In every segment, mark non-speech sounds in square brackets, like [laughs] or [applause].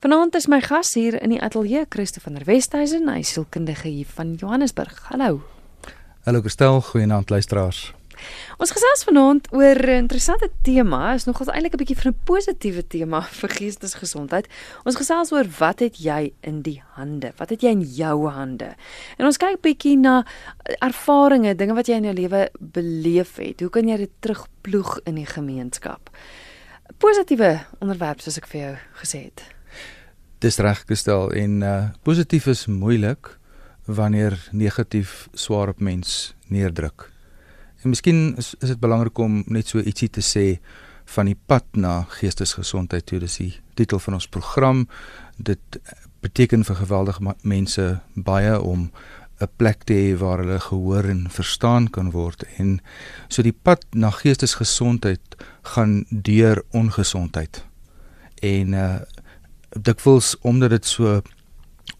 Vanaand is my gas hier in die ateljee Christo van der Westhuizen, hy is sielkundige hier van Johannesburg. Hallo. Hallo Kristel, goeienaand luisteraars. Ons gesels vanaand oor 'n interessante tema, is nogals eintlik 'n bietjie van 'n positiewe tema [laughs] vir geestesgesondheid. Ons gesels oor wat het jy in die hande? Wat het jy in jou hande? En ons kyk bietjie na ervarings, dinge wat jy in jou lewe beleef het. Hoe kan jy dit terugploeg in die gemeenskap? Positiewe onderwerp soos ek vir jou gesê het. Dis reg gestel en uh positief is moeilik wanneer negatief swaar op mens neerdruk. En miskien is, is dit belangrik om net so ietsie te sê van die pad na geestesgesondheid toe. Dis die titel van ons program. Dit beteken vir geweldige mense baie om 'n plek te hê waar hulle gehoor en verstaan kan word en so die pad na geestesgesondheid gaan deur ongesondheid. En uh dikwels omdat dit so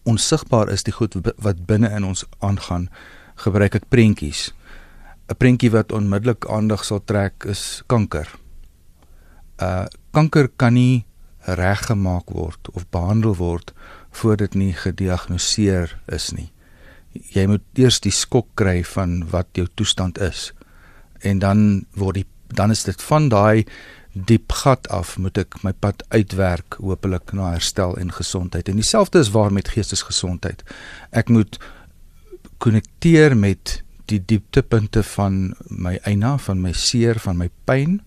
onsigbaar is die goed wat binne in ons aangaan, gebruik ek prentjies. 'n Prentjie wat onmiddellik aandag sal trek is kanker. Uh kanker kan nie reggemaak word of behandel word voordat dit nie gediagnoseer is nie. Jy moet eers die skok kry van wat jou toestand is. En dan word die dan is dit van daai diep gat af moet ek my pad uitwerk hopelik na herstel en gesondheid. En dieselfde is waar met geestesgesondheid. Ek moet konnekteer met die dieptepunte van my eina, van my seer, van my pyn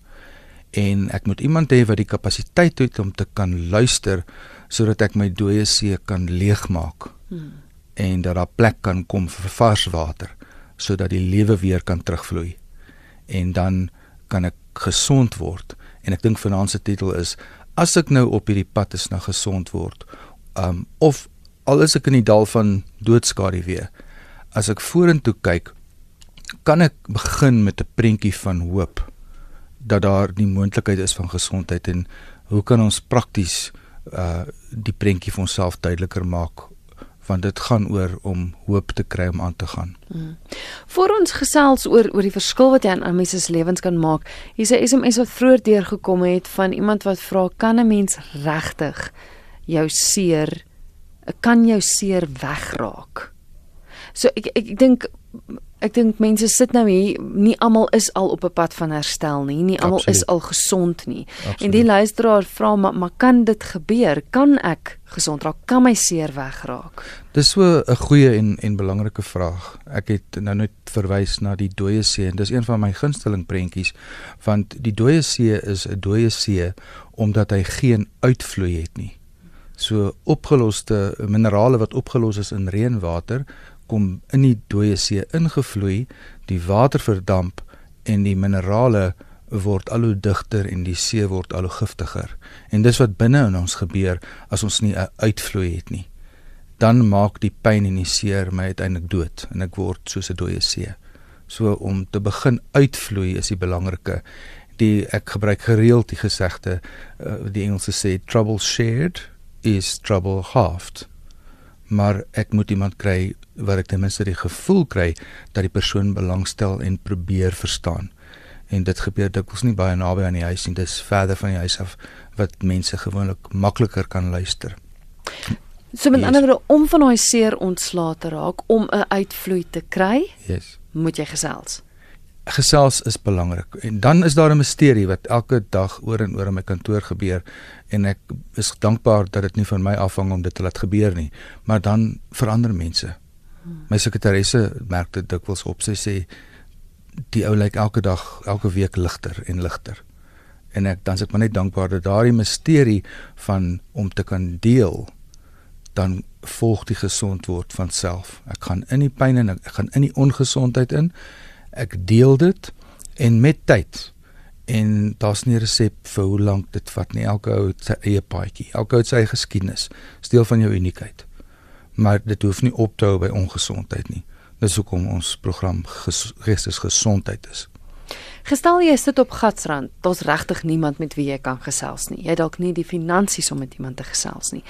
en ek moet iemand hê wat die kapasiteit het om te kan luister sodat ek my dooie see kan leegmaak. Hmm. En dat daar plek kan kom vir vars water sodat die lewe weer kan terugvloei. En dan kan ek gesond word en ek dink vanaand se titel is as ek nou op hierdie pad is na gesond word um of al is ek in die dal van doodskade weer as ek vorentoe kyk kan ek begin met 'n prentjie van hoop dat daar die moontlikheid is van gesondheid en hoe kan ons prakties uh die prentjie vir onsself duideliker maak want dit gaan oor om hoop te kry om aan te gaan. Hmm. Voor ons gesels oor oor die verskil wat jy aan mense se lewens kan maak. Hier's 'n SMS wat vroeër deurgekom het van iemand wat vra kan 'n mens regtig jou seer kan jou seer wegraak? So ek ek, ek dink ek dink mense sit nou hier nie almal is al op 'n pad van herstel nie nie almal is al gesond nie. Absoluut. en die luisteraar vra maar maar kan dit gebeur? Kan ek gesond raak? Kan my seer wegraak? Dis so 'n goeie en en belangrike vraag. Ek het nou net verwys na die dooie see en dis een van my gunsteling prentjies want die dooie see is 'n dooie see omdat hy geen uitvloei het nie. So opgeloste minerale wat opgelos is in reënwater kom in die dooie see ingevloei, die water verdamp en die minerale word al hoe digter en die see word al hoe giftiger. En dis wat binne in ons gebeur as ons nie 'n uitvloei het nie. Dan maak die pyn en die seer my uiteindelik dood en ek word soos 'n dooie see. So om te begin uitvloei is die belangrike. Die ek gebruik gereeld die gesegde uh, die Engelse sê trouble shared is trouble halved maar ek moet iemand kry wat ek ten minste die gevoel kry dat die persoon belangstel en probeer verstaan. En dit gebeur dikwels nie baie naby aan die huis nie, dis verder van die huis af wat mense gewoonlik makliker kan luister. So met yes. ander woorde om van daai seer ontslae te raak, om 'n uitvloei te kry, yes. moet jy gesels gesels is belangrik. En dan is daar 'n misterie wat elke dag oor en oor in my kantoor gebeur en ek is dankbaar dat dit nie van my afhang om dit te laat gebeur nie, maar dan verander mense. My sekretaresse merk dit dikwels op. Sy sê die ou lyk elke dag, elke week ligter en ligter. En ek dan ek maar net dankbaar dat daardie misterie van om te kan deel dan volg die gesond word van self. Ek gaan in die pyn en ek gaan in die ongesondheid in ek deel dit en met tyd en daar's nie 'n resep vir hoe lank dit vat nie elke ou het sy eie paadjie elke ou het sy eie geskiedenis steel van jou uniekheid maar dit hoef nie op te hou by ongesondheid nie dis hoekom ons program geestes gesondheid is Gestel jy sit op Gatsrand, daar's regtig niemand met wie jy kan gesels nie. Jy het dalk nie die finansies om met iemand te gesels nie.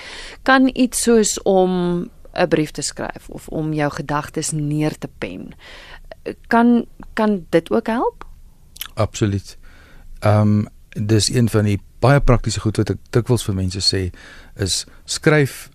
Kan iets soos om 'n brief te skryf of om jou gedagtes neer te pen kan kan dit ook help? Absoluut. Ehm um, dis een van die baie praktiese goed wat ek dikwels vir mense sê is skryf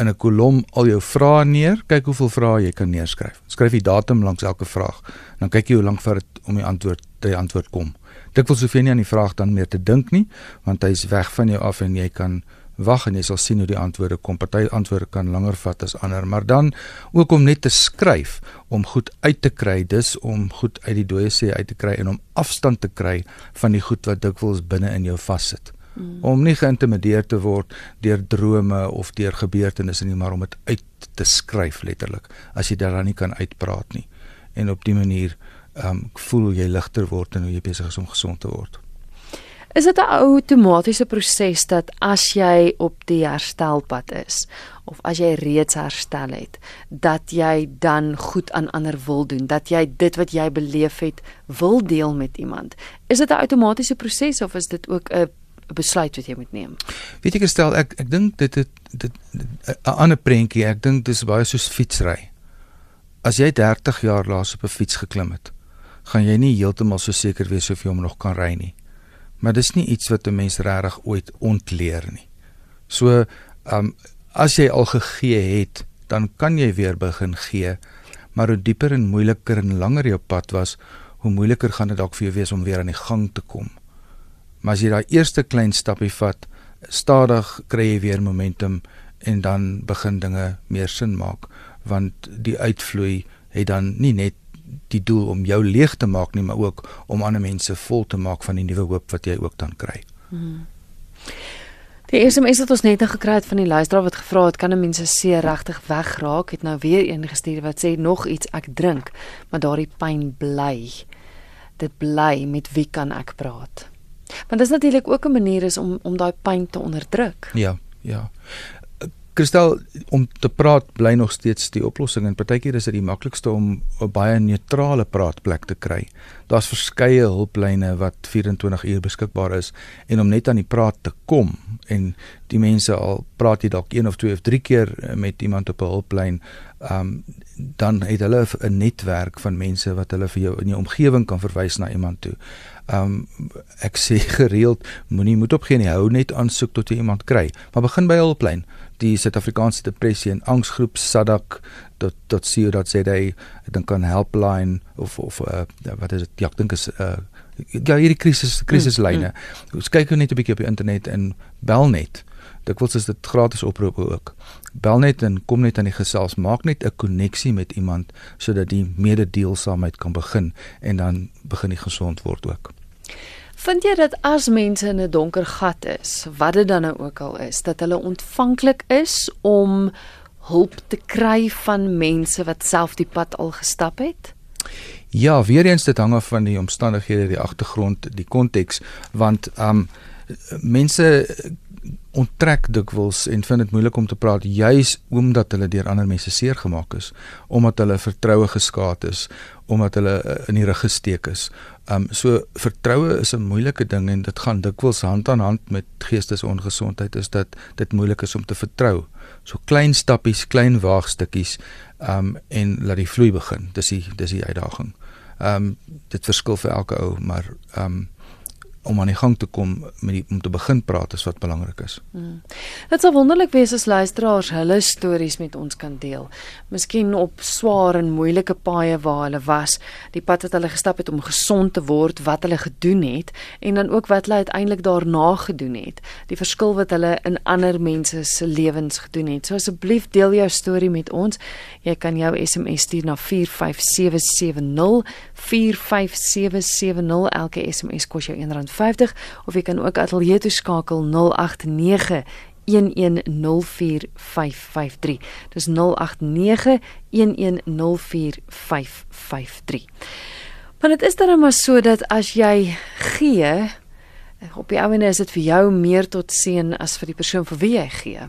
in 'n kolom al jou vrae neer, kyk hoeveel vrae jy kan neerskryf. Skryf die datum langs elke vraag. Dan kyk jy hoe lank vat dit om die antwoord die antwoord kom. Dikwels hoef jy nie aan die vraag dan meer te dink nie, want hy's weg van jou af en jy kan wag en jy sal sien hoe die antwoorde kom. Party antwoorde kan langer vat as ander, maar dan ook om net te skryf om goed uit te kry, dis om goed uit die dooie see uit te kry en om afstand te kry van die goed wat dikwels binne in jou vassit. Mm. Om nie geïntimideer te word deur drome of deur gebeurtenisse nie, maar om dit uit te skryf letterlik as jy dit dan nie kan uitpraat nie. En op dië manier ehm um, voel jy ligter word en hoe jy besig is om gesond te word. Is dit 'n outomatiese proses dat as jy op die herstelpad is of as jy reeds herstel het, dat jy dan goed aan ander wil doen, dat jy dit wat jy beleef het wil deel met iemand? Is dit 'n outomatiese proses of is dit ook 'n besluit wat jy moet neem? Weet ek stel ek ek dink dit dit 'n ander prentjie, ek dink dis baie soos fietsry. As jy 30 jaar laas op 'n fiets geklim het, gaan jy nie heeltemal so seker wees of jy hom nog kan ry nie maar dis nie iets wat 'n mens regtig ooit ontleer nie. So, ehm um, as jy al gegee het, dan kan jy weer begin gee, maar hoe dieper en moeiliker en langer jou pad was, hoe moeiliker gaan dit dalk vir jou wees om weer aan die gang te kom. Maar as jy daai eerste klein stappie vat, stadig kry jy weer momentum en dan begin dinge meer sin maak, want die uitvloei het dan nie net die doel om jou leeg te maak nie, maar ook om ander mense vol te maak van die nuwe hoop wat jy ook dan kry. Hmm. Die SMS wat ons net gekry het van die luisteraar wat gevra het kan 'n mens se seer regtig wegraak, het nou weer een gestuur wat sê nog iets ek drink, maar daardie pyn bly. Dit bly met wie kan ek praat? Want dit is natuurlik ook 'n manier is om om daai pyn te onderdruk. Ja, ja. Kristel om te praat bly nog steeds die oplossing en partykeer is dit die maklikste om 'n baie neutrale praatplek te kry. Daar's verskeie hulplyne wat 24 uur beskikbaar is en om net aan die praat te kom en die mense al praat jy dalk een of twee of drie keer met iemand op 'n hulplyn, um, dan het hulle 'n netwerk van mense wat hulle vir jou in jou omgewing kan verwys na iemand toe. Um ek sê [laughs] gereeld moenie moed opgee nie, hou net aan soek tot jy iemand kry, maar begin by hulplyn die Suid-Afrikaanse depressie en angsgroep SADAG tot tot co.za ek dink kan helpline of of uh, wat is dit ja, ek dink is uh, ja hierdie krisis krisislyne. Mm, mm. kyk net 'n bietjie op die internet en bel net. Dikwels is dit gratis oproepe ook. Bel net en kom net aan die gesels, maak net 'n koneksie met iemand sodat die mededeelsaamheid kan begin en dan begin die gesond word ook. Vind jy dat as mense in 'n donker gat is, wat dit dan nou ook al is, dat hulle ontvanklik is om hulp te kry van mense wat self die pad al gestap het? Ja, weer eens dit hang af van die omstandighede, die agtergrond, die konteks, want um mense onttrek dikwels en vind dit moeilik om te praat juis omdat hulle deur ander mense seer gemaak is, omdat hulle vertroue geskaad is, omdat hulle uh, in die rug gesteek is. Um so vertroue is 'n moeilike ding en dit gaan dikwels hand aan hand met geestesongesondheid is dat dit moeilik is om te vertrou. So klein stappies, klein waagstukkies um en laat die vloei begin. Dis die dis die uitdaging. Um dit verskil vir elke ou, maar um om aan die gang te kom met die, om te begin praat is wat belangrik is. Hmm. Dit sal wonderlik wees as luisteraars hulle stories met ons kan deel. Miskien op swaar en moeilike paaie waar hulle was, die pad wat hulle gestap het om gesond te word, wat hulle gedoen het en dan ook wat hulle uiteindelik daarna gedoen het. Die verskil wat hulle in ander mense se lewens gedoen het. So asseblief deel jou storie met ons. Jy kan jou SMS stuur na 45770 45770 elke SMS kos jou R1 R50 of jy kan ook ateljee toe skakel 089 1104553. Dis 0891104553. Want dit is dan maar so dat as jy gee, op die ouene is dit vir jou meer tot seën as vir die persoon vir wie jy gee.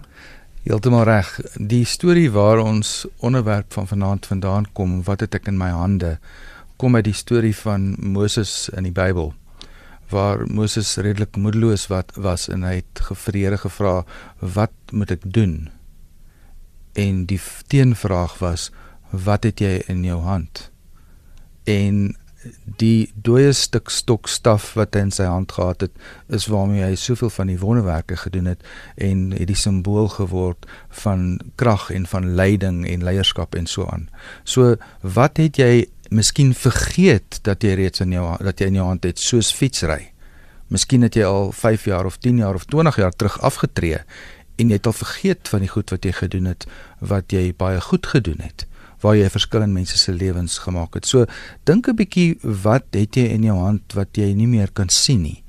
Heeltemal reg. Die storie waar ons onderwerp van vanaand vandaan kom, wat het ek in my hande, kom uit die storie van Moses in die Bybel waar Moses redelik moedeloos wat was en hy het gevreere gevra wat moet ek doen en die teenvraag was wat het jy in jou hand en die dooie stuk stokstaf wat hy in sy hand gehad het is waarmee hy soveel van die wonderwerke gedoen het en het die simbool geword van krag en van leiding en leierskap en so aan. So wat het jy miskien vergeet dat jy reeds in jou dat jy in jou hand het soos fietsry? Miskien het jy al 5 jaar of 10 jaar of 20 jaar terug afgetree en jy het al vergeet van die goed wat jy gedoen het wat jy baie goed gedoen het waar jy 'n verskil in mense se lewens gemaak het. So dink 'n bietjie wat het jy in jou hand wat jy nie meer kan sien nie.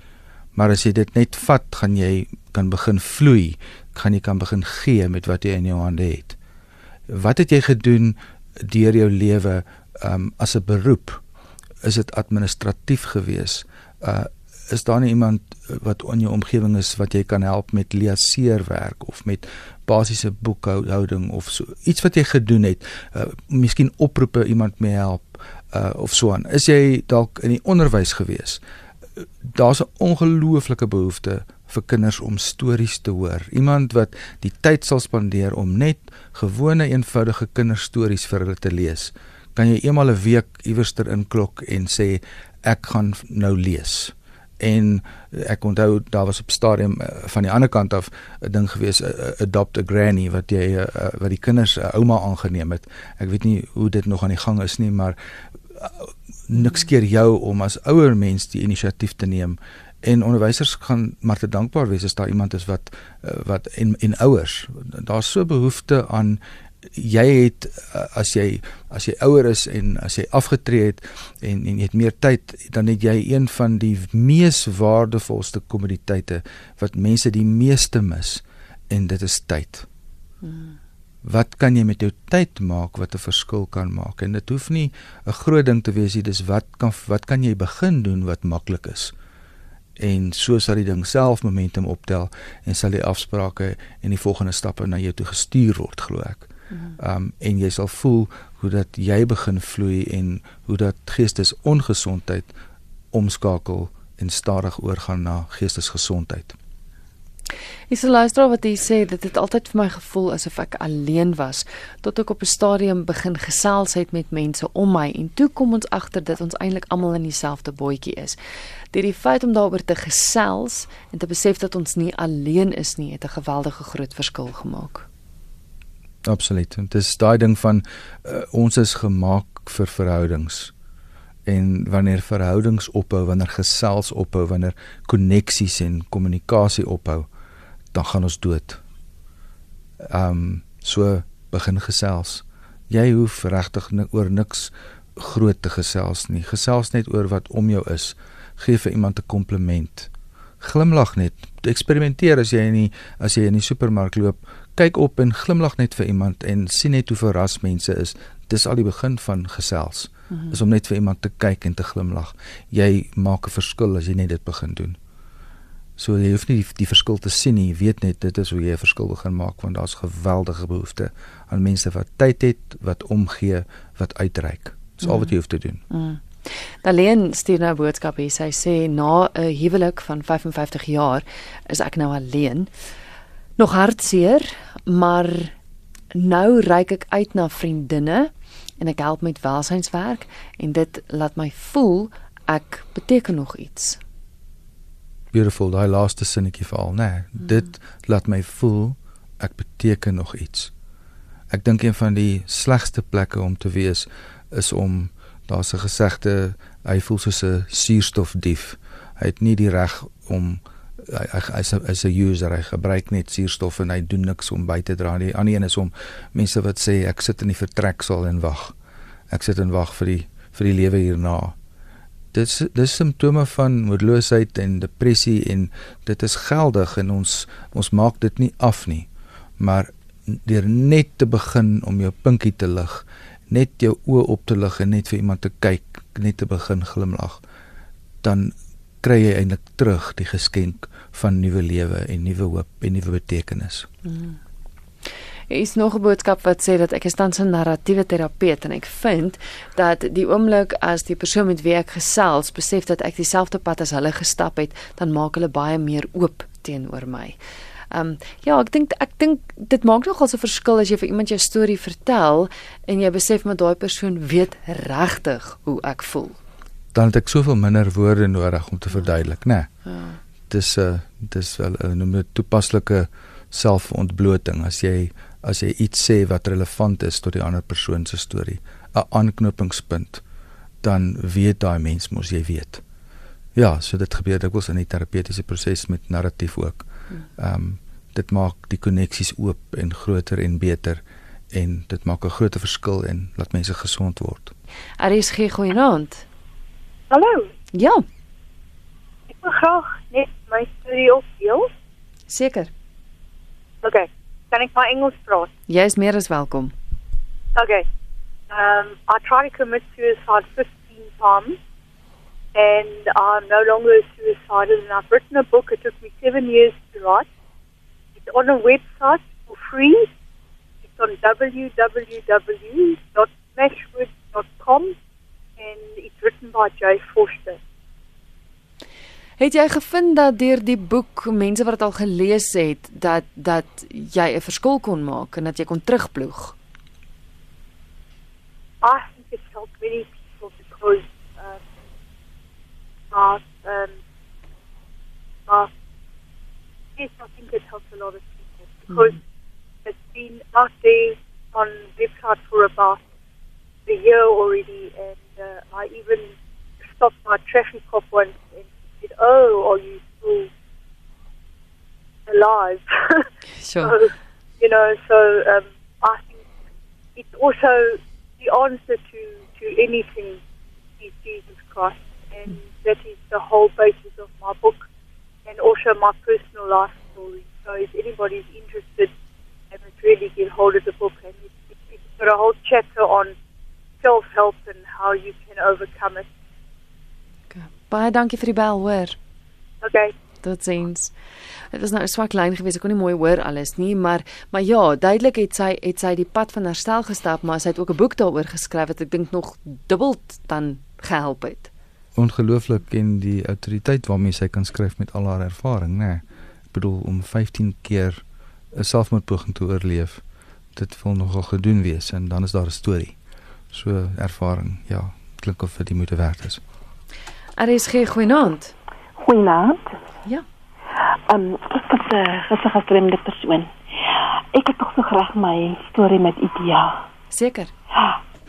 Maar as jy dit net vat, gaan jy kan begin vloei, gaan jy kan begin gee met wat jy in jou hande het. Wat het jy gedoen deur jou lewe um, as 'n beroep? Is dit administratief gewees? Uh is daar nie iemand wat in jou omgewing is wat jy kan help met liaseerwerk of met basiese boekhouding of so iets wat jy gedoen het uh, miskien oproepe iemand mee help uh, of so aan is jy dalk in die onderwys gewees uh, daar's 'n ongelooflike behoefte vir kinders om stories te hoor iemand wat die tyd sal spandeer om net gewone eenvoudige kinderstories vir hulle te lees kan jy eenmal 'n week iewers ter inklok en sê ek gaan nou lees en ek onthou daar was op stadium uh, van die ander kant af 'n ding gewees 'n uh, adopt a granny wat jy wat die kinders 'n ouma aangeneem het. Ek weet nie hoe dit nog aan die gang is nie, maar niks keer jou om as ouer mens die inisiatief te neem en onderwysers gaan maar te dankbaar wees as daar iemand is wat wat en en ouers daar's so behoefte aan jy het eh, as jy as jy ouer is en as jy afgetree het en en jy het meer tyd dan het jy een van die mees waardevolste kommoditeite wat mense die meeste mis en dit is tyd. Hmm. Wat kan jy met jou tyd maak wat 'n verskil kan maak? En dit hoef nie 'n groot ding te wees nie, dis wat kan wat kan jy begin doen wat maklik is? En so sal die ding self momentum optel en sal die afsprake en die volgende stappe na jou toe gestuur word, glo ek. Um en jy sal voel hoe dat jy begin vloei en hoe dat geestesongesondheid omskakel en stadig oorgaan na geestesgesondheid. Ek sê luister wat jy sê dit het altyd vir my gevoel asof ek alleen was tot ek op 'n stadium begin gesels het met mense om my en toe kom ons agter dat ons eintlik almal in dieselfde bootjie is. Deur die feit om daaroor te gesels en te besef dat ons nie alleen is nie, het 'n geweldige groot verskil gemaak. Absoluut. Dit is daai ding van uh, ons is gemaak vir verhoudings. En wanneer verhoudings ophou, wanneer gesels ophou, wanneer koneksies en kommunikasie ophou, dan gaan ons dood. Ehm um, so begin gesels. Jy hoef regtig oor niks groot te gesels nie. Gesels net oor wat om jou is. Geef vir iemand 'n kompliment. Glimlag net. Eksperimenteer as jy in die as jy in die supermark loop kyk op en glimlag net vir iemand en sien net hoe verras mense is. Dis al die begin van gesels. Mm -hmm. Is om net vir iemand te kyk en te glimlag. Jy maak 'n verskil as jy net dit begin doen. So jy hoef nie die, die verskil te sien nie. Jy weet net dit is hoe jy 'n verskil begin maak want daar's geweldige behoefte aan mense wat tyd het, wat omgee, wat uitreik. Dis al wat jy hoef te doen. Mm -hmm. Daleen stuur nou 'n boodskap hier. Sy sê na 'n huwelik van 55 jaar is ek nou alleen nog hartseer, maar nou reik ek uit na vriendinne en ek help met welsynswerk en dit laat my voel ek beteken nog iets. Beautiful, daai laaste sinnetjie veral, nê. Nee, hmm. Dit laat my voel ek beteken nog iets. Ek dink een van die slegste plekke om te wees is om daar's 'n gesegde hy voel soos 'n suurstofdief. Hy het nie die reg om hy 'n hy's 'n user hy gebruik net suurstof en hy doen niks om by te dra nie. Die ander een is om mense wat sê ek sit in die vertreksal en wag. Ek sit en wag vir die vir die lewe hierna. Dit is dis simptome van moedeloosheid en depressie en dit is geldig en ons ons maak dit nie af nie. Maar deur net te begin om jou pinkie te lig, net jou oë op te lig en net vir iemand te kyk, net te begin glimlag, dan kry jy eintlik terug die geskenk van nuwe lewe en nuwe hoop en nuwe betekenis. Hmm. Is nog 'n boodskap wat sê dat ek is tans 'n narratiewe terapeut en ek vind dat die oomblik as die persoon met wie ek gesels besef dat ek dieselfde pad as hulle gestap het, dan maak hulle baie meer oop teenoor my. Ehm um, ja, ek dink ek dink dit maak nogal 'n verskil as jy vir iemand jou storie vertel en jy besef maar daai persoon weet regtig hoe ek voel. Dan het ek soveel minder woorde nodig om te verduidelik, né? Nee. Ja. Dis 'n uh, dis wel 'n noem dit toepaslike selfontbloting as jy as jy iets sê wat relevant is tot die ander persoon se storie, 'n aanknopingspunt, dan weet daai mens mos jy weet. Ja, so dit gebeur dikwels in die terapeutiese proses met narratief ook. Ehm um, dit maak die koneksies oop en groter en beter en dit maak 'n groot verskil en laat mense gesond word. RSG goeienaand. Hallo, Ja, ek wil graag net my storie opdeel. seker. Okay, kan ek maar Engels praat? Jy is meer as welkom. Okay. Um, I tried to commit suicide 15 times, and I'm no longer suicidal. And I've written a book. It took me seven years to write. It's on a website for free. It's on www.smashwords.com, and it's written by Jay Forster. Het jy gevind dat deur die boek mense wat dit al gelees het dat dat jy 'n verskil kon maak en dat jy kon terugploeg? I think it's helped many people because um, my, um, my, yes, I think it helps a lot of people because it's been out there on website for about a year already, and uh, I even stopped my traffic cop once and said, "Oh, are you still alive?" [laughs] So, So, you know, so um, I think it's also the answer to, to anything is Jesus Christ. And that is the whole basis of my book and also my personal life story. So if anybody's interested, they must really get hold of the book. And it's, it's got a whole chapter on self-help and how you can overcome it. baie dankie vir die bel, hoor. Okay. Totsiens. Dit was nou 'n swak lyn geweest. Ek kon nie mooi hoor alles nie, maar maar ja, duidelik het sy het sy die pad van herstel gestap, maar sy het ook 'n boek daaroor geskryf wat ek dink nog dubbel dan gehelp het. Ongelooflik en die autoriteit waarmee sy kan skryf met al haar ervaring, né? Nee. Ek bedoel om 15 keer 'n selfmoordpoging te oorleef, dit wil nogal gedoen wees en dan is daar 'n storie. So ervaring, ja, klink of dit die moeite werd is. RSG goeienaand. Goeienaand. Ja. Um, ek is 'n uh, gesig vreemde persoon. Ek het tog so graag my storie met Idia. Seker.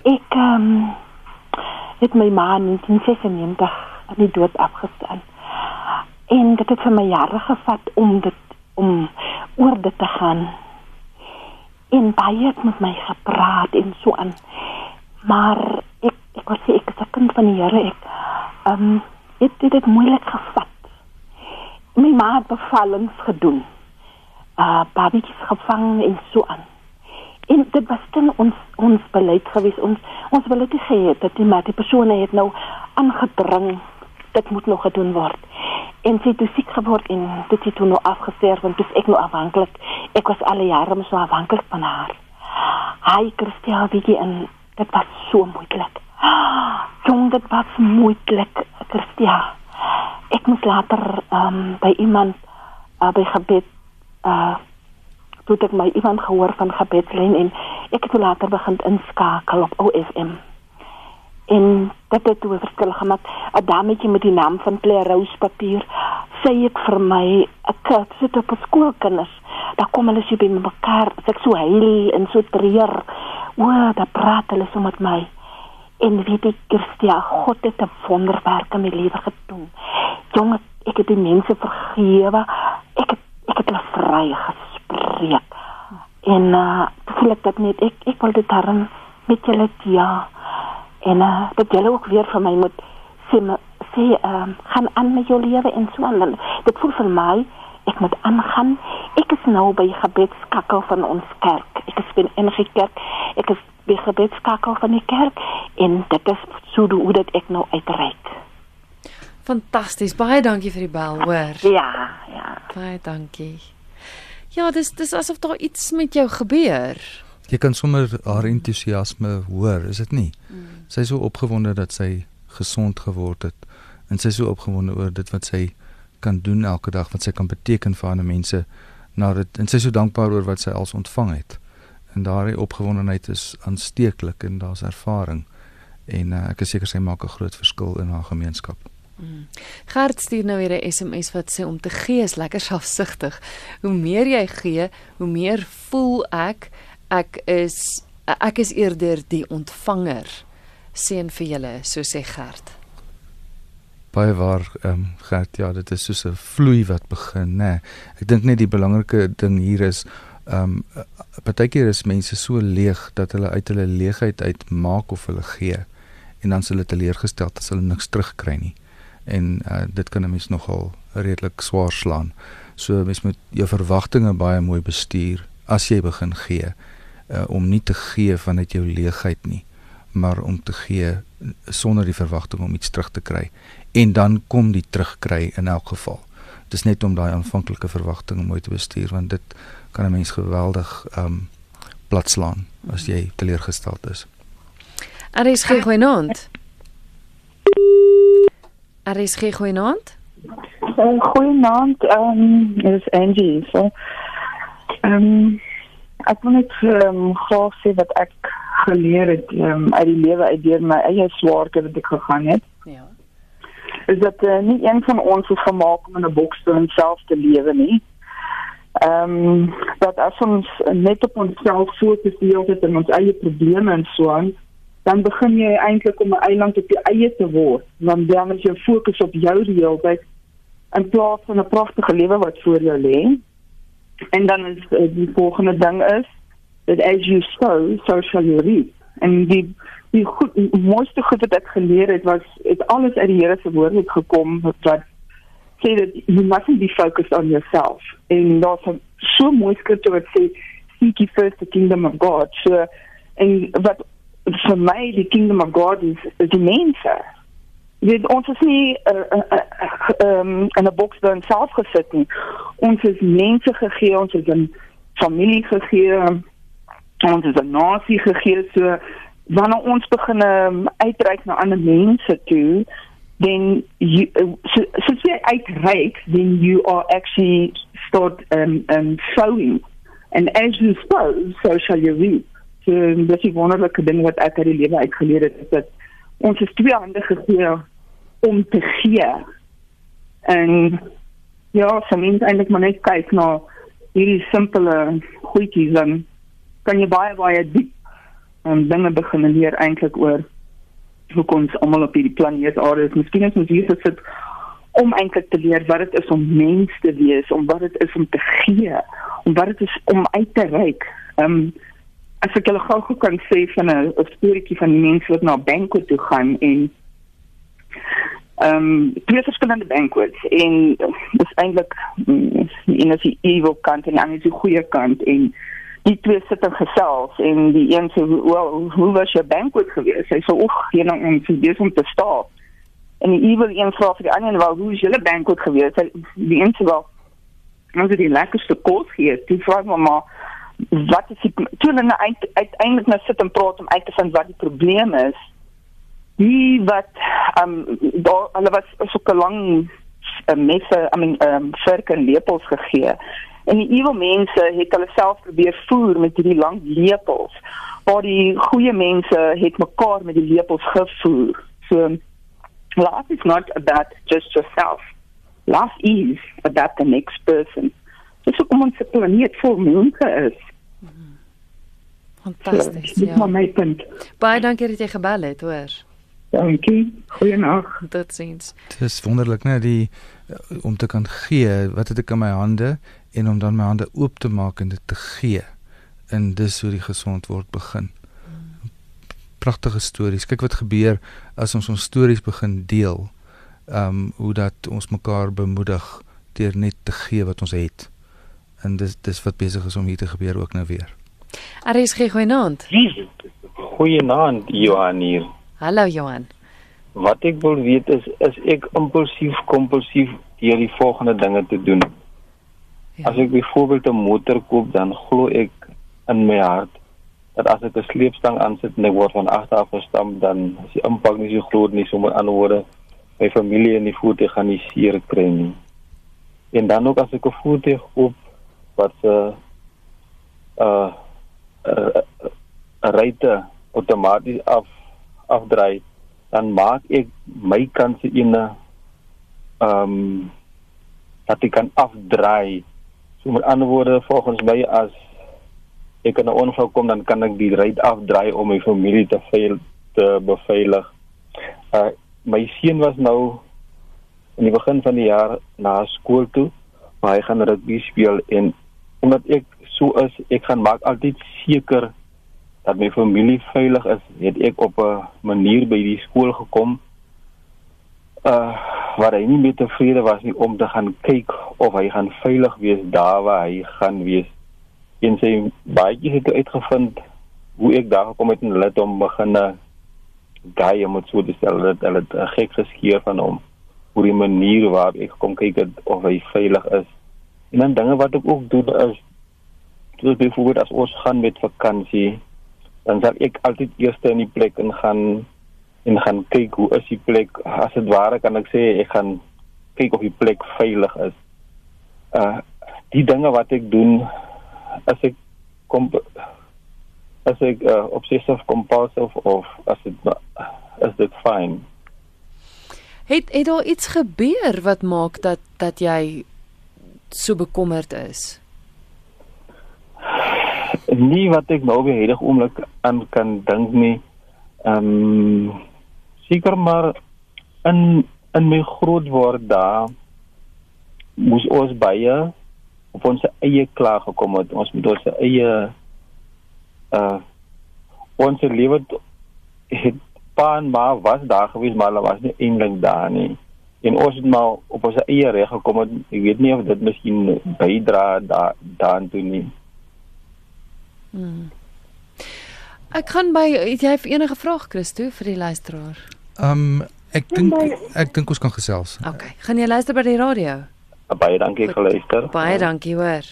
Ek um, het my ma in 1996 aan die dood afgestaan. En dit het vir my jare gevat om dit om oor dit te gaan. En baie het met my gepraat en so aan. Maar ek ek was ek is 'n kind van die Here. Ek um, het dit dit moeilik gevat. My ma het bevallings gedoen. Uh babietjies gevang en so aan. En dit was dan ons ons beleid gewees. Ons ons beleid het gehad dat die maar die persone het nou aangedring dit moet nog gedoen word. En sy het toe siek geword en dit het toe nou afgesterf want dis ek nou afhanklik. Ek was al jare mos so afhanklik van haar. Hy Christia bietjie en dit was so moeilik. Jong, dit was moeilik, Christia. Ek moes later um, by iemand uh, by gebed uh toe ek my iemand gehoor van gebedslyn en ek het later begin inskakel op OFM. En dit het toe verskil gemaak. 'n Dametjie met die naam van Claire Rose papier sê ek vir my, ek sit op skoolkinders. Daar kom hulle so by mekaar, ek so huil en so treur. O, daar praat hulle so met my. En weet ek, Christia, God het 'n wonderwerk in my lewe gedoen. Jonge, ek het die mense vergewe. Ek het ek het hulle vry gespreek. En uh voel ek dat net ek ek wil dit daarin met julle ja. En uh dat julle ook weer vir my moet sê sê ehm uh, gaan aan met jou lewe en so aan. Dit voel vir my ek moet aangaan. Ek is nou by gebedskakel van ons kerk. Ek is in 'n kerk. Ek is by gebedskakel van die kerk en dit is so hoe dit ek nou uitreik. Fantasties. Baie dankie vir die bel, hoor. Ja, ja. Baie dankie. Ja, dis dis asof daar iets met jou gebeur. Jy kan sommer haar entoesiasme hoor, is dit nie? Mm. Sy is so opgewonde dat sy gesond geword het en sy is so opgewonde oor dit wat sy kan doen elke dag wat sy kan beteken vir ander mense na dit en sy is so dankbaar oor wat sy als ontvang het. En daardie opgewondenheid is aansteeklik en daar's ervaring en uh, ek is seker sy maak 'n groot verskil in haar gemeenskap. Gert stuur nou weer 'n SMS wat sê om te gee is lekker selfsugtig. Hoe meer jy gee, hoe meer voel ek ek is ek is eerder die ontvanger. Seën vir julle, so sê Gert. Baie waar ehm um, Gert, ja, dit is soos 'n vloei wat begin, nê. Nee. Ek dink net die belangrike ding hier is ehm um, partykeer is mense so leeg dat hulle uit hulle leegheid uit maak of hulle gee en dan s'hulle teleurgestel as hulle niks terugkry nie. En uh, dit kan 'n mens nogal redelik swaar slaan. So mens moet jou verwagtinge baie mooi bestuur as jy begin gee uh, om nie te gee vanuit jou leegheid nie, maar om te gee sonder die verwagting om iets terug te kry en dan kom die terugkry in elk geval. Dit is net om daai aanvanklike verwagtinge mooi te bestuur want dit kan 'n mens geweldig ehm um, platslaan as jy teleurgesteld is. RSG goeienaand. RSG goeienaand. Uh, goeienaand, ehm um, dit is Angie. So, ehm um, ek wil net ehm um, graag sê wat ek geleer het um, uit die lewe uit deur my eie swaarte wat ek gegaan het. Ja. Is dat uh, nie een van ons is gemaak om in 'n boks te self te lewe nie. Ehm um, dat as ons net op onsself fokus die hele tyd en ons eie probleme en so aan dan begin jy eintlik om 'n eiland op jou eie te word. Dan dan is jou fokus op jou die hele tyd in plaas van 'n pragtige lewe wat voor jou lê. En dan is uh, die volgende ding is that as you sow, so shall you reap. En die die goed, mooiste goed wat ek geleer het was het alles uit die Here se woord het gekom wat sê dat you mustn't be focused on yourself. En daar's so mooi skrif wat sê seek ye first the kingdom of God. So en wat vir my die kingdom of God is, die mense. Dit ons is nie uh, uh, uh, um, in 'n boks dan self gesit nie. Ons is mense gegee, ons is 'n familie gegee, ons is 'n nasie gegee. So wanneer ons begin um, uitreik na ander mense toe, then you so, so jy uitreik, then you are actually start um, um sowing. And as you sow, so shall you reap. So dis die wonderlike ding wat ek uit die lewe uitgeleer het is dat ons is twee hande gegee om te gee. En ja, so mens eintlik maar net kyk na hierdie simpele goedjies dan kan jy baie baie diep en dinge begin leer eintlik oor hoe kom ons almal op hierdie planeet aarde is. Miskien is ons hier gesit om eintlik te leer wat dit is om mens te wees, om wat dit is om te gee, om wat dit is om uit te reik. Ehm um, as ek julle gou-gou kan sê van 'n storieetjie van die mense wat na 'n banquet toe gaan en ehm um, twee verskillende banquets en dis eintlik mm, in die evil kant en is die goeie kant en die twee sit en gesels en die een sê wel hoe was jou banquet geweest? Hy sê oek jy nou ons is om te stap en die evil een vra vir die ander wel hoe is julle banquet geweest? Hy die een sê wel ons het die lekkerste kos gehad die vra maar maar wat is die toe hulle nou uiteindelik nou sit en praat om uit te vind wat die probleem is die wat ehm um, daar hulle was so 'n lang uh, messe I mean ehm um, virke en lepels gegee en die ewel mense het hulle self probeer voer met hierdie lang lepels waar die goeie mense het mekaar met die lepels gevoer so life is not about just yourself life is about the next person dis hoe kom ons se planeet vol mense is. Fantasties. So, ja. my punt. Baie dankie dat jy gebel het, hoor. Dankie. Goeienaand. Totsiens. Dit is wonderlik, né, die om te kan gee wat het ek in my hande en om dan my hande oop te maak en dit te gee. En dis hoe die gesond word begin. Pragtige stories. Kyk wat gebeur as ons ons stories begin deel. Ehm um, hoe dat ons mekaar bemoedig deur net te gee wat ons het en dis dis wat besig is om hier te gebeur ook nou weer. Aries gee goeienaand. Goeienaand Johan hier. Hallo Johan. Wat ek wil weet is is ek impulsief kompulsief deur die volgende dinge te doen. Ja. As ek byvoorbeeld 'n motor koop, dan glo ek in my hart dat as ek 'n sleepstang aansit en ek word van agter af gestamp, dan is die impak nie so groot nie, sommer aan woorde my familie en die voertuig gaan nie seer kry nie. En dan ook as ek 'n voertuig koop wat se uh uh, uh, uh ryte outomaties af afdraai, dan maak ek my kanse 'n ehm um, dat ek kan afdraai. So met ander woorde volgens my as ek in 'n ongeval kom dan kan ek die ry afdraai om my familie te veil te beveilig. Uh my seun was nou in die begin van die jaar na skool toe, maar hy gaan rugby speel en omdat ek so is, ek gaan maak altyd seker dat my familie veilig is, het ek op 'n manier by die skool gekom uh waar hy nie meer tevrede was nie om te gaan kyk of hy gaan veilig wees daar waar hy gaan wees. En sy baie het uitgevind hoe ek daar gekom het en hulle het hom begin gae om so te stel dat hulle 'n gek geskeer van hom oor die manier waarop ek kom kyk het, of hy veilig is. En dan dinge wat ek ook doen is soos byvoorbeeld as ons gaan met vakansie, dan sal ek altyd eers in die plek in gaan en gaan kyk hoe is die plek. As dit ware kan ek sê ek gaan kyk of die plek veilig is. Uh die dinge wat ek doen as ek kom as ek uh, obsessive compulsive of as dit is dit fyn. Het het daar iets gebeur wat maak dat dat jy so bekommerd is? Nie wat ek nou weer hierdie oomblik aan kan dink nie. Ehm um, seker maar in in my grootword daar moes ons baie op ons eie klaar gekom het. Ons moet ons eie uh ons lewe het pa en ma was daar gewees maar hulle was nie eintlik daar nie en ons het maar op ons eie reg gekom het ek weet nie of dit miskien bydra daar daaraan toe nie hmm. Ek kan by het jy enige vraag Christo vir die luisteraar? Ehm um, ek dink ek dink ons kan gesels. OK. Gaan jy luister by die radio? Baie dankie geluister. Baie dankie hoor.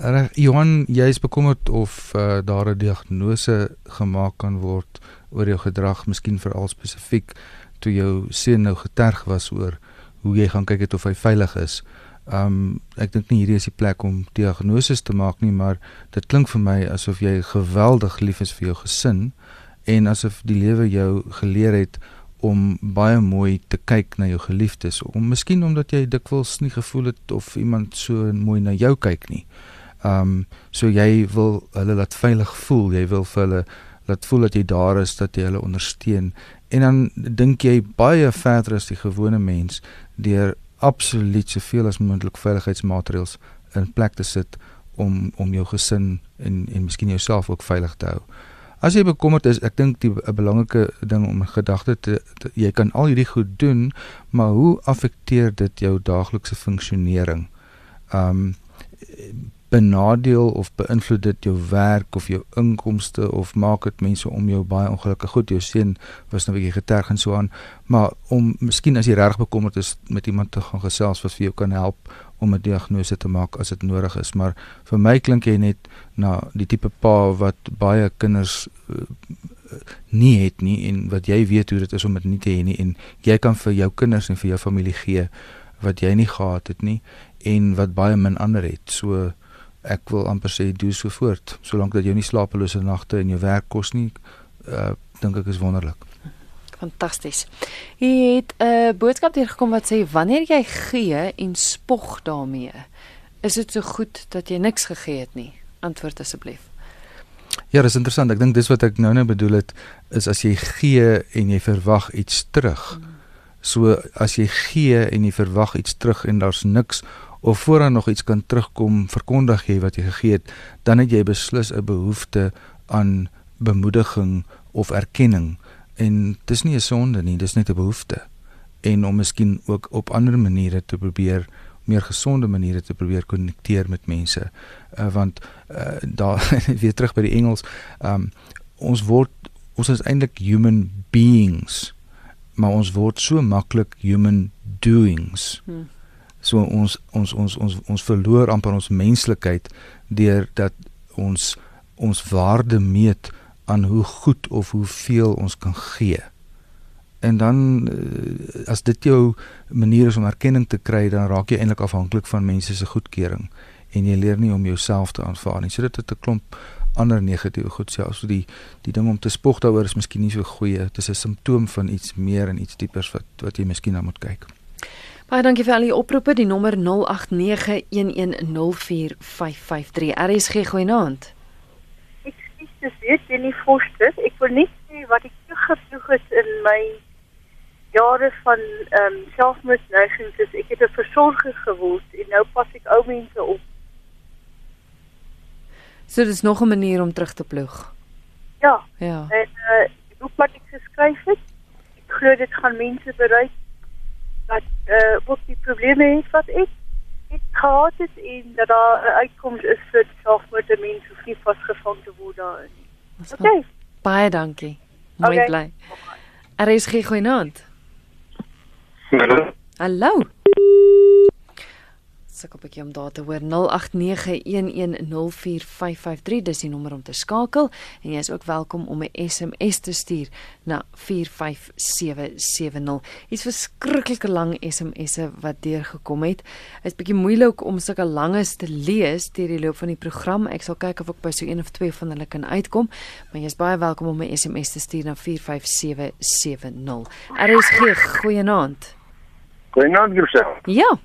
Reg, Johan, jy is bekommerd of uh, daar 'n diagnose gemaak kan word oor jou gedrag, miskien veral spesifiek toe jou seun nou geterg was oor hoe jy gaan kyk het of hy veilig is. Um ek dink nie hierdie is die plek om diagnoses te maak nie, maar dit klink vir my asof jy geweldig lief is vir jou gesin en asof die lewe jou geleer het om baie mooi te kyk na jou geliefdes, om miskien omdat jy dikwels nie gevoel het of iemand so mooi na jou kyk nie. Ehm um, so jy wil hulle laat veilig voel, jy wil vir hulle laat voel dat jy daar is, dat jy hulle ondersteun. En dan dink jy baie verder as die gewone mens deur absoluut soveel as moontlik veiligheidsmaatreëls in plek te sit om om jou gesin en en miskien jouself ook veilig te hou. As jy bekommerd is, ek dink die 'n belangrike ding om in gedagte te, te jy kan al hierdie goed doen, maar hoe affekteer dit jou daaglikse funksionering? Um benadeel of beïnvloed dit jou werk of jou inkomste of maak dit mense om jou baie ongelukkig? Goed jou seun was nou 'n bietjie geterg en so aan maar om miskien as jy reg bekommerd is met iemand te gaan gesels wat vir jou kan help om 'n diagnose te maak as dit nodig is. Maar vir my klink jy net na die tipe pa wat baie kinders uh, nie het nie en wat jy weet hoe dit is om dit nie te hê nie en jy kan vir jou kinders en vir jou familie gee wat jy nie gehad het nie en wat baie min ander het. So ek wil amper sê doen so voort solank dat jy nie slapelose nagte in jou werk kos nie uh, dink ek is wonderlik fantasties jy het 'n uh, boodskap hier gekom wat sê wanneer jy gee en spog daarmee is dit so goed dat jy niks gegee het nie antwoord asseblief Ja, dis interessant. Ek dink dis wat ek nou net bedoel het is as jy gee en jy verwag iets terug. Hmm. So as jy gee en jy verwag iets terug en daar's niks of vooraan nog iets kan terugkom verkondig jy wat jy gegee het, dan het jy beslis 'n behoefte aan bemoediging of erkenning en dis nie 'n sonde nie, dis net 'n behoefte. En om miskien ook op ander maniere te probeer meer gesonde maniere te probeer konnekteer met mense. Uh, want uh, daar [laughs] weer terug by die Engels, um, ons word ons is eintlik human beings, maar ons word so maklik human doings. Hmm. So ons ons ons ons ons verloor amper ons menslikheid deur dat ons ons waarde meet aan hoe goed of hoeveel ons kan gee. En dan eh, as dit jou manier is om erkenning te kry, dan raak jy eintlik afhanklik van mense se goedkeuring en jy leer nie om jouself te aanvaar nie. So dit het 'n klomp ander negatiewe goed selfs so die die ding om te spog daaroor is miskien nie so goeie dit is 'n simptoom van iets meer en iets diepers wat wat jy miskien na moet kyk Baie dankie vir al die oproepe die nommer 0891104553 RSG goeienaand Ekskuus dis weet jy nie Foster ek wil net sê wat ek toegevoeg het in my jare van ehm um, selfmoordneigings is ek het 'n versorger geword en nou pas ek ou mense op So dis nog 'n manier om terug te ploeg. Ja. Ja. En uh die boek wat ek geskryf het, ek glo dit gaan mense bereik wat uh ook die probleme het wat ek het gehad het en dat daar 'n uitkoms is vir selfmoorde mense hoef nie vasgevang te word daarin. Dis Okay. Baie dankie. Mooi Okay. bly. RSG goeienaand. Hallo. Sukkel 'n bietjie om daar te hoor 0891104553 dis die nommer om te skakel en jy is ook welkom om 'n SMS te stuur na 45770. Iets verskriklike lang SMS'e wat deurgekom het. Is bietjie moeilik om sulke langes te lees deur die loop van die program. Ek sal kyk of ek by so een of twee van hulle kan uitkom, maar jy is baie welkom om 'n SMS te stuur na 45770. RSG goeienaand. Goeienaand, Josef. Ja,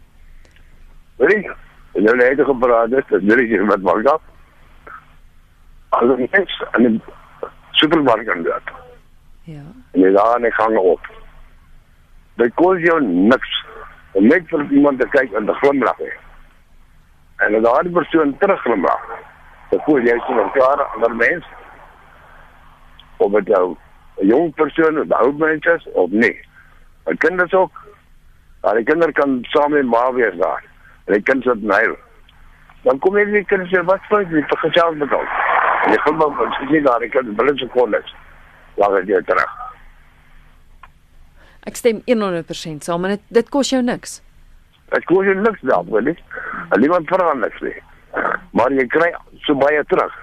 Weet jy, jy het net gepraat, dit is net wat maak af. Al die mens aan die supermarkt aan dit. ja. En jy daar in die gang op. Dit kos jou niks om net vir iemand te kyk en te glimlag hê. En as daardie persoon terugglimlag, dan voel jy so 'n klare ander mens. Of dit jou 'n jong persoon of 'n ou mens is of nie. 'n Kinders ook. Maar die kinders kan saam met ma wees daar. En die kind sit nyl. Dan kom jy net kinders sê wat fout jy vir gesels met hom. En jy gaan maar as jy daar die kind binne sekondes. Laat dit jou terug. Ek stem 100% saam en dit dit kos jou niks. Dit kos jou niks daarvoor nie. En niemand vra niks nie. Maar jy kry so baie terug.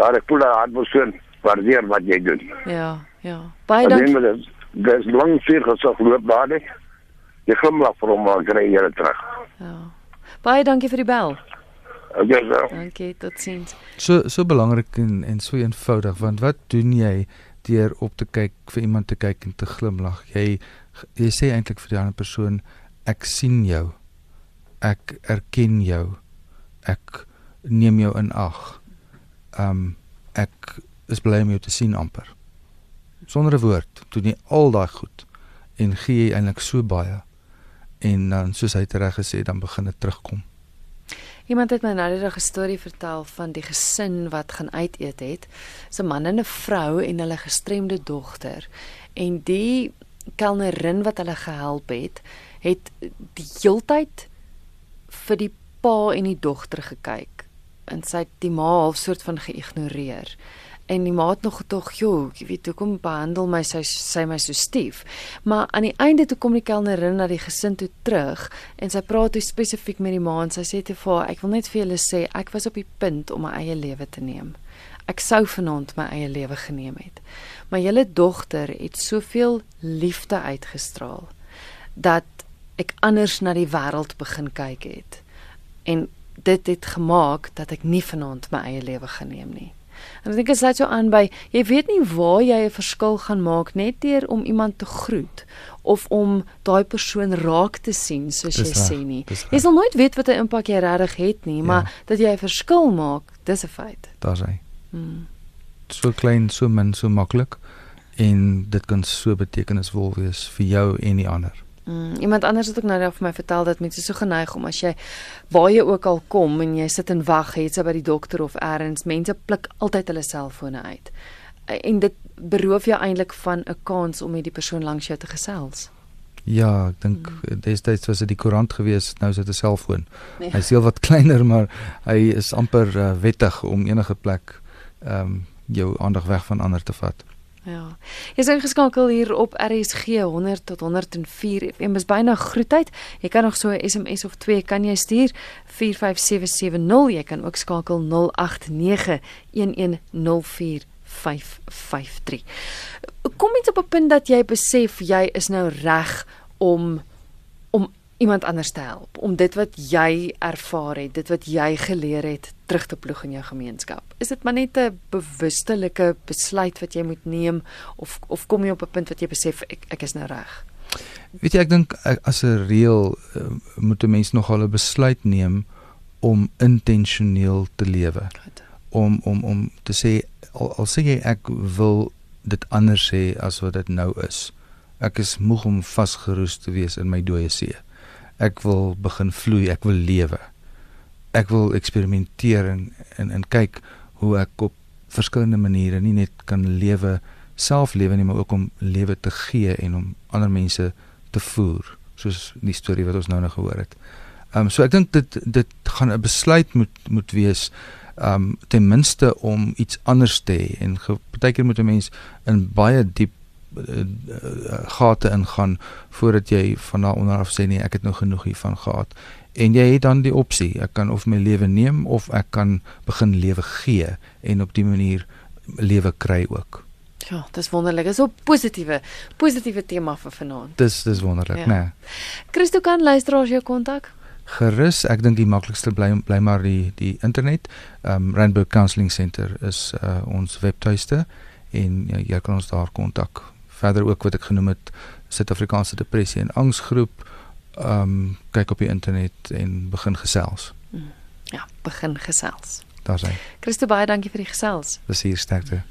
Daar ek voel aan persoon waardeer wat jy doen. Ja, ja. Baie En dankie. dan is dis lang seer gesag loop daar nie. Jy glimlag vir hom maar kry jy dit terug. Ja. Baie dankie vir die bel. Okay, so. Dankie, totsiens. So so belangrik en en so eenvoudig want wat doen jy deur op te kyk vir iemand te kyk en te glimlag? Jy jy sê eintlik vir die ander persoon ek sien jou. Ek erken jou. Ek neem jou in ag. Um ek is bly om jou te sien amper. Sonder 'n woord doen jy al daai goed en gee jy eintlik so baie en dan soos hy reg gesê dan begin dit terugkom. Iemand het my nou net 'n storie vertel van die gesin wat gaan uit eet het. 'n Man en 'n vrou en hulle gestremde dogter. En die kelnerin wat hulle gehelp het, het die heeltyd vir die pa en die dogter gekyk. En sy het die ma half soort van geïgnoreer. En die ma het nog gedog, "Jo, jy weet, hoekom behandel my sy sy my so stief?" Maar aan die einde toe kom die kelnerin na die gesin toe terug en sy praat toe spesifiek met die ma en sy sê te vir haar, "Ek wil net vir julle sê, ek was op die punt om my eie lewe te neem. Ek sou vanaand my eie lewe geneem het. Maar julle dogter het soveel liefde uitgestraal dat ek anders na die wêreld begin kyk het. En dit het gemaak dat ek nie vanaand my eie lewe geneem nie." En ek dink dit sluit so aan by jy weet nie waar jy 'n verskil gaan maak net deur om iemand te groet of om daai persoon raak te sien soos Dis jy reg, sê nie. Jy sal nooit weet wat 'n impak jy regtig het nie, maar Ja. dat jy 'n verskil maak, dis 'n feit. Daar's hy. Hmm. So klein, so min, so maklik en dit kan so betekenisvol wees vir jou en die ander. Mm, iemand anders het ook nou net vir my vertel dat mense so geneig om as jy waar jy ook al kom en jy sit en wag, het sy by die dokter of elders, mense pluk altyd hulle selfone uit. En dit beroof jou eintlik van 'n kans om met die persoon langs jou te gesels. Ja, ek dink mm. destyds was dit die koerant gewees, nou is dit 'n selfoon. Ja. Hy's heel wat [laughs] kleiner, maar hy is amper uh, wettig om enige plek ehm um, jou aandag weg van ander te vat. Ja. Jy's ingeskakel hier op RSG 100 tot 104 FM. Dis byna groetheid. Jy kan nog so 'n SMS of 2 kan jy stuur 45770. Jy kan ook skakel 0891104553. Kom iets op 'n punt dat jy besef jy is nou reg om om iemand anders te help, om dit wat jy ervaar het, dit wat jy geleer het terug te ploeg in jou gemeenskap. Is dit maar net 'n bewustelike besluit wat jy moet neem of of kom jy op 'n punt wat jy besef ek ek is nou reg? Weet jy ek dink eh, as 'n reël uh, moet 'n mens nogal 'n besluit neem om intentioneel te lewe. Om om om te sê al, al sê jy ek wil dit anders hê as wat dit nou is. Ek is moeg om vasgeroes te wees in my dooie see. Ek wil begin vloei, ek wil lewe. Ek wil eksperimenteer en en, en kyk hoe ek op verskillende maniere nie net kan lewe self lewe nie, maar ook om lewe te gee en om ander mense te voer, soos die storie wat ons nou nog gehoor het. Ehm um, so ek dink dit dit gaan 'n besluit moet moet wees ehm um, ten minste om iets anders te hê en partykeer moet 'n mens in baie diep uh, uh, gate ingaan voordat jy van daar onder af sê nee, ek het nou genoeg hiervan gehad. En jy het dan die opsie, ek kan of my lewe neem of ek kan begin lewe gee en op die manier lewe kry ook. Ja, dis wonderlik. Dis 'n positiewe positiewe tema vir vanaand. Dis dis wonderlik, ja. né? Nee. Christo kan luisteraars jou kontak. Gerus, ek dink die maklikste bly bly maar die die internet. Um Rainbow Counselling Center is uh ons webtuiste en ja, jy kan ons daar kontak. Verder ook wat ek genoem het Suid-Afrikaanse depressie en angsgroep. Um kyk op die internet en begin gesels. Mm. Ja, begin gesels. Daar's hy. Christo baie dankie vir die gesels. Hier sterkte.